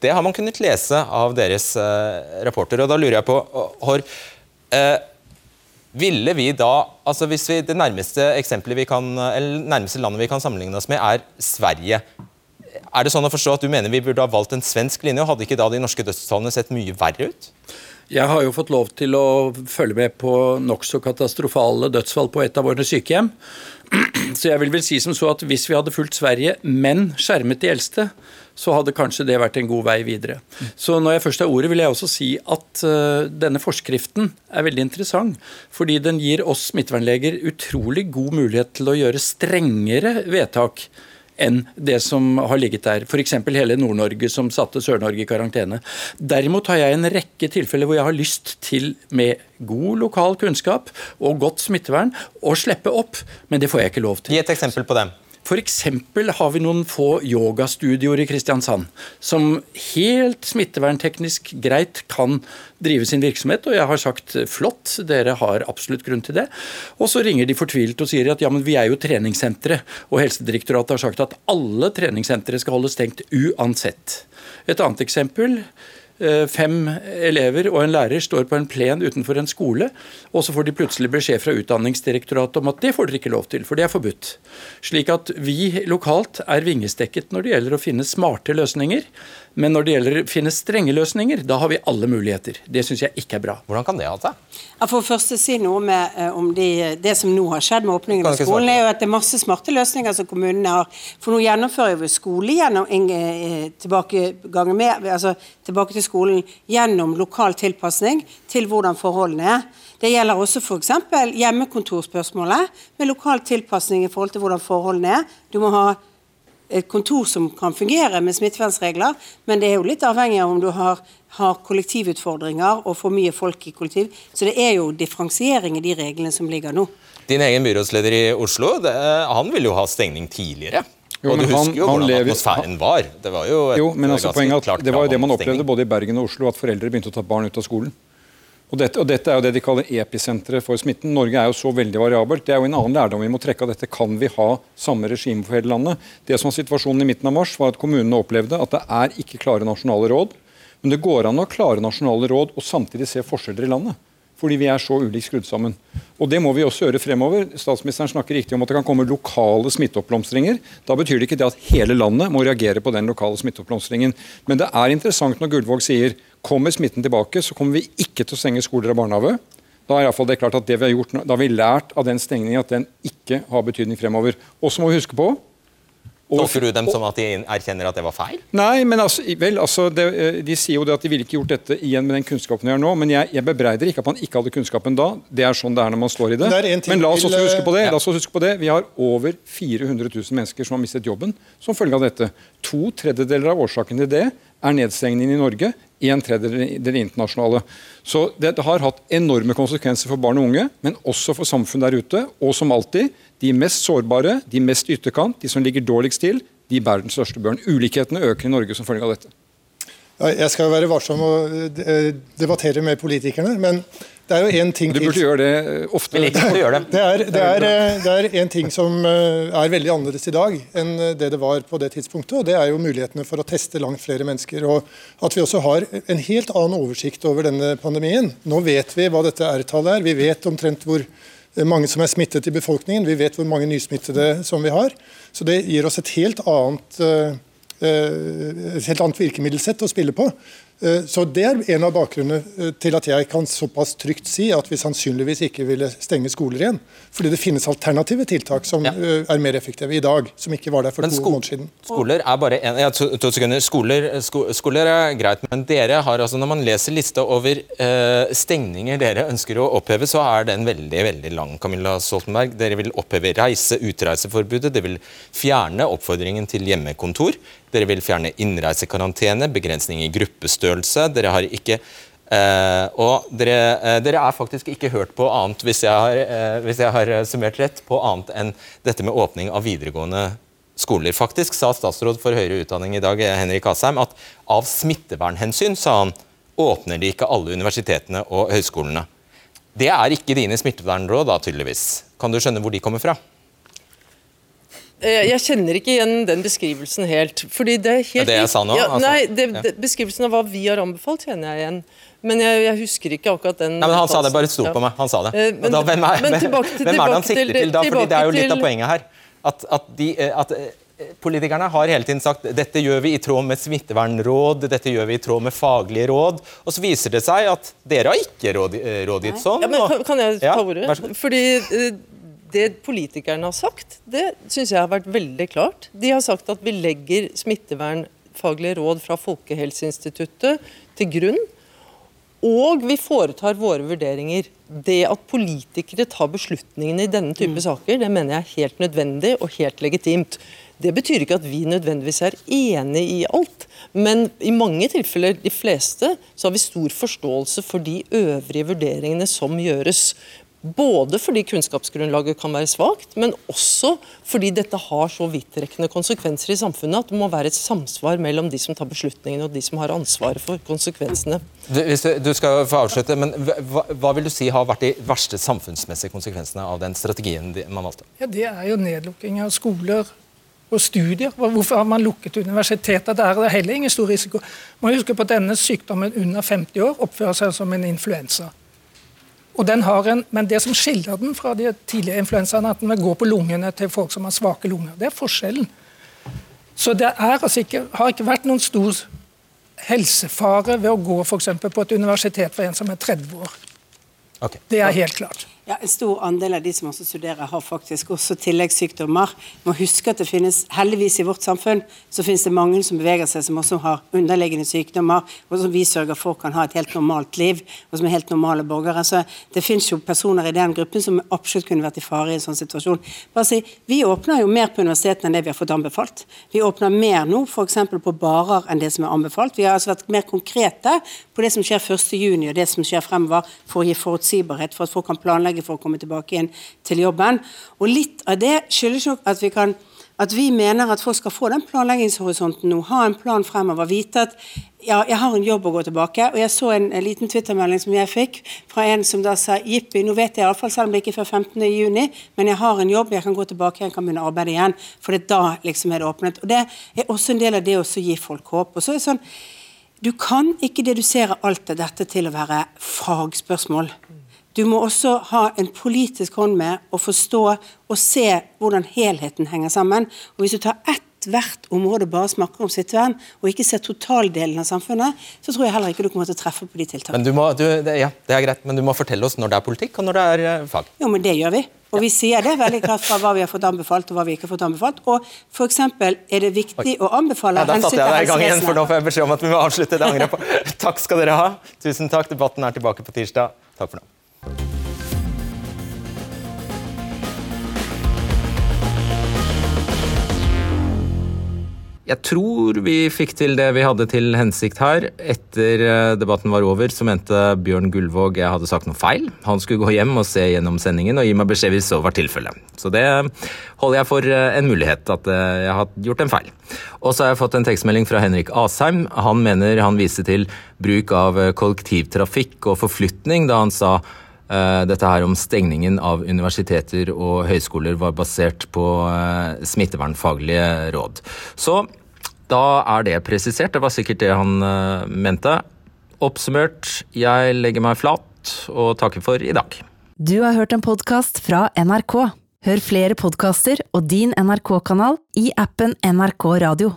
Det har man kunnet lese av deres uh, rapporter. og Da lurer jeg på, Hår, uh, ville vi da, altså hvis vi, Det nærmeste vi kan, eller nærmeste landet vi kan sammenligne oss med, er Sverige. Er det sånn å forstå at du mener vi burde ha valgt en svensk linje, og hadde ikke da de norske dødstallene sett mye verre ut? Jeg har jo fått lov til å følge med på nokså katastrofale dødsfall på et av våre sykehjem. Så jeg vil vel si som så at hvis vi hadde fulgt Sverige, men skjermet de eldste, så hadde kanskje det vært en god vei videre. Så når jeg først har ordet, vil jeg også si at uh, denne forskriften er veldig interessant. Fordi den gir oss smittevernleger utrolig god mulighet til å gjøre strengere vedtak enn det som har ligget der. F.eks. hele Nord-Norge som satte Sør-Norge i karantene. Derimot har jeg en rekke tilfeller hvor jeg har lyst til, med god lokal kunnskap og godt smittevern, å slippe opp, men det får jeg ikke lov til. Gi et eksempel på dem. F.eks. har vi noen få yogastudioer i Kristiansand som helt smittevernteknisk greit kan drive sin virksomhet. Og jeg har sagt flott, dere har absolutt grunn til det. Og så ringer de fortvilt og sier at ja, men vi er jo treningssentre. Og Helsedirektoratet har sagt at alle treningssentre skal holde stengt uansett. Et annet eksempel fem elever og en lærer står på en plen utenfor en skole, og så får de plutselig beskjed fra Utdanningsdirektoratet om at det får dere ikke lov til, for det er forbudt. Slik at vi lokalt er vingestekket når det gjelder å finne smarte løsninger. Men når det gjelder å finne strenge løsninger, da har vi alle muligheter. Det syns jeg ikke er bra. Hvordan kan det ha seg? Jeg får først si noe med, eh, om de, det som nå har skjedd med åpningen av skolen. er jo at Det er masse smarte løsninger som kommunene har. For nå gjennomfører vi skole gjennom eh, med, altså tilbake til skolen gjennom lokal tilpasning til hvordan forholdene er. Det gjelder også f.eks. hjemmekontorspørsmålet, med lokal tilpasning i forhold til hvordan forholdene er. Du må ha et kontor som kan fungere med smittevernregler, men det er jo litt avhengig av om du har, har, kollektivutfordringer og for mye folk i kollektiv. Så det er jo differensiering i de reglene som ligger nå. Din egen byrådsleder i Oslo, det, han ville jo ha stengning tidligere. Jo, og du husker han, jo hvordan lever, atmosfæren var. Det var jo, jo men altså, poenget at Det var jo det man opplevde både i Bergen og Oslo, at foreldre begynte å ta barn ut av skolen. Og dette, og dette, er jo det de kaller episenteret for smitten. Norge er jo så veldig variabelt. Det er jo en annen lærdom vi må trekke av dette. Kan vi ha samme regime for hele landet? Det som var situasjonen i midten av mars, var at kommunene opplevde at det er ikke klare nasjonale råd. Men det går an å klare nasjonale råd og samtidig se forskjeller i landet. Fordi vi er så ulikt skrudd sammen. Og Det må vi også gjøre fremover. Statsministeren snakker riktig om at det kan komme lokale smitteoppblomstringer. Da betyr det ikke det at hele landet må reagere på den lokale smitteoppblomstringen. Men det er interessant når Gullvåg sier Kommer smitten tilbake, så kommer vi ikke til å stenge skoler og barnehage. Da er i fall det klart at det vi har gjort, da har vi lært av den stengningen at den ikke har betydning fremover. Og så må vi huske på Tolker du dem som at de erkjenner at det var feil? Nei, men altså, vel, altså, det, eh, De sier jo det at de ville ikke gjort dette igjen med den kunnskapen vi har nå. Men jeg, jeg bebreider ikke at man ikke hadde kunnskapen da. Det er sånn det er når man står i det. Men, men la oss også huske på det. la oss også huske på det. Vi har over 400 000 mennesker som har mistet jobben som følge av dette. To tredjedeler av årsaken til det er nedstengningen i Norge, en tredjedel det internasjonale. Så det har hatt enorme konsekvenser for barn og unge, men også for samfunnet der ute. Og som alltid, de mest sårbare, de mest ytterkant, de som ligger dårligst til, de bærer den største børen. Ulikhetene øker i Norge som følge av dette. Jeg skal være varsom å eh, debattere med politikerne, men det er jo én ting Du burde gjøre det eh, ofte. Det. Det er, det, er, eh, det er en ting som er veldig annerledes i dag enn det det var på det tidspunktet. og Det er jo mulighetene for å teste langt flere mennesker. og At vi også har en helt annen oversikt over denne pandemien. Nå vet vi hva dette R-tallet er. Vi vet omtrent hvor mange som er smittet i befolkningen. Vi vet hvor mange nysmittede som vi har. Så det gir oss et helt annet Eh, et helt annet virkemiddelsett å spille på. Eh, så Det er en av bakgrunnene eh, til at jeg kan såpass trygt si at vi sannsynligvis ikke ville stenge skoler igjen. Fordi det finnes alternative tiltak som ja. Eh, er mer effektive i dag, som ikke var der for to måneder siden. Skoler er bare en, ja, to, to sekunder. Skoler, sko, skoler, er greit, men dere har altså, når man leser lista over uh, stengninger dere ønsker å oppheve, så er den veldig veldig lang. Camilla Stoltenberg. Dere vil oppheve reise- utreiseforbudet. Dere vil fjerne oppfordringen til hjemmekontor. Dere vil fjerne innreisekarantene, begrensning i gruppestørrelse. Dere har ikke Uh, og dere, uh, dere, er faktisk ikke hørt på annet, hvis jeg, har, uh, hvis jeg har summert rett, på annet enn dette med åpning av videregående skoler. Faktisk sa statsråd for høyere utdanning i dag, Henrik Asheim, at av smittevernhensyn, sa han, åpner de ikke alle universitetene og høyskolene. Det er ikke dine smittevernråd, da, tydeligvis. Kan du skjønne hvor de kommer fra? Eh, jeg kjenner ikke igjen den beskrivelsen helt. fordi Det er helt... Det jeg sa nå? Ja, altså. Nei, det, det, Beskrivelsen av hva vi har anbefalt, kjenner jeg igjen. Men jeg, jeg husker ikke akkurat den Nei, men Han sa det, bare stol på meg. Han sa det. Eh, men, da, hvem er, men tilbake, hvem er det han sikter til da? Fordi Det er jo litt av poenget her. At, at, de, eh, at Politikerne har hele tiden sagt dette gjør vi i tråd med smittevernråd, dette gjør vi i tråd med faglige råd. Og så viser det seg at dere har ikke rådgitt sånn. Ja, men Kan jeg ta ordet? Ja, Fordi det politikerne har sagt, det syns jeg har vært veldig klart. De har sagt at vi legger smittevernfaglige råd fra Folkehelseinstituttet til grunn. Og vi foretar våre vurderinger. Det at politikere tar beslutningene i denne type mm. saker, det mener jeg er helt nødvendig og helt legitimt. Det betyr ikke at vi nødvendigvis er enig i alt, men i mange tilfeller, de fleste, så har vi stor forståelse for de øvrige vurderingene som gjøres. Både fordi kunnskapsgrunnlaget kan være svakt, men også fordi dette har så vidtrekkende konsekvenser i samfunnet at det må være et samsvar mellom de som tar beslutningene og de som har ansvaret for konsekvensene. Du, du skal få avslutte, men hva, hva, vil du si har vært de verste samfunnsmessige konsekvensene av den strategien man valgte? Ja, Det er jo nedlukking av skoler og studier. Hvorfor har man lukket universiteter? Der er det heller ingen stor risiko. Man må huske på at denne sykdommen under 50 år oppfører seg som en influensa. Og den har en, Men det som skiller den fra de tidligere influensaene, er at den vil gå på lungene til folk som har svake lunger. Det er forskjellen. Så det altså ikke, har ikke vært noen stor helsefare ved å gå for på et universitet for en som er 30 år. Okay. Det er helt klart. Ja, En stor andel av de som også studerer, har faktisk også tilleggssykdommer. må huske at det finnes, Heldigvis i vårt samfunn så finnes det mange som beveger seg som også har underliggende sykdommer, og som vi sørger for kan ha et helt normalt liv, og som er helt normale borgere. Så Det finnes jo personer i den gruppen som absolutt kunne vært i fare i en sånn situasjon. Bare si, Vi åpner jo mer på universitetene enn det vi har fått anbefalt. Vi åpner mer nå f.eks. på barer enn det som er anbefalt. Vi har altså vært mer konkrete på det som skjer 1.6 og det som skjer fremover, for å gi forutsigbarhet for at folk kan planlegge planlegge for å komme tilbake igjen til jobben. Og litt av det skyldes nok at vi kan at vi mener at folk skal få den planleggingshorisonten nå, ha en plan fremover, vite at ja, jeg har en jobb å gå tilbake. Og jeg så en, en liten Twitter-melding som jeg fikk fra en som da sa jippi, nå vet jeg iallfall, selv om det ikke er før 15.6, men jeg har en jobb, jeg kan gå tilbake, jeg kan begynne å arbeide igjen. For det er da liksom er det åpnet. Og det er også en del av det å gi folk håp. Og så er det sånn, Du kan ikke dedusere alt av dette til å være fagspørsmål. Du må også ha en politisk hånd med å forstå og se hvordan helheten henger sammen. Og Hvis du tar ett hvert område bare snakker om sitt vern, og ikke ser totaldelen av samfunnet, så tror jeg heller ikke du kommer til å treffe på de tiltakene. Men du må, du, det, ja, det er greit, men du må fortelle oss når det er politikk, og når det er uh, fag. Jo, men det gjør vi. Og vi sier det veldig klart fra hva vi har fått anbefalt og hva vi ikke har fått anbefalt. Og f.eks. er det viktig å anbefale ja, Da satte jeg deg i gang igjen, for nå får jeg beskjed om at vi må avslutte. Det angrer jeg på. Takk skal dere ha. Tusen takk. Debatten er tilbake på tirsdag. Takk for nå. Jeg tror vi fikk til det vi hadde til hensikt her. Etter eh, debatten var over, så mente Bjørn Gullvåg jeg hadde sagt noe feil. Han skulle gå hjem og se gjennom sendingen og gi meg beskjed hvis så var tilfellet. Så det holder jeg for eh, en mulighet, at eh, jeg har gjort en feil. Og så har jeg fått en tekstmelding fra Henrik Asheim. Han mener han viste til bruk av kollektivtrafikk og forflytning da han sa dette her om stengningen av universiteter og høyskoler var basert på uh, smittevernfaglige råd. Så da er det presisert. Det var sikkert det han uh, mente. Oppsummert, jeg legger meg flat og takker for i dag. Du har hørt en podkast fra NRK. Hør flere podkaster og din NRK-kanal i appen NRK Radio.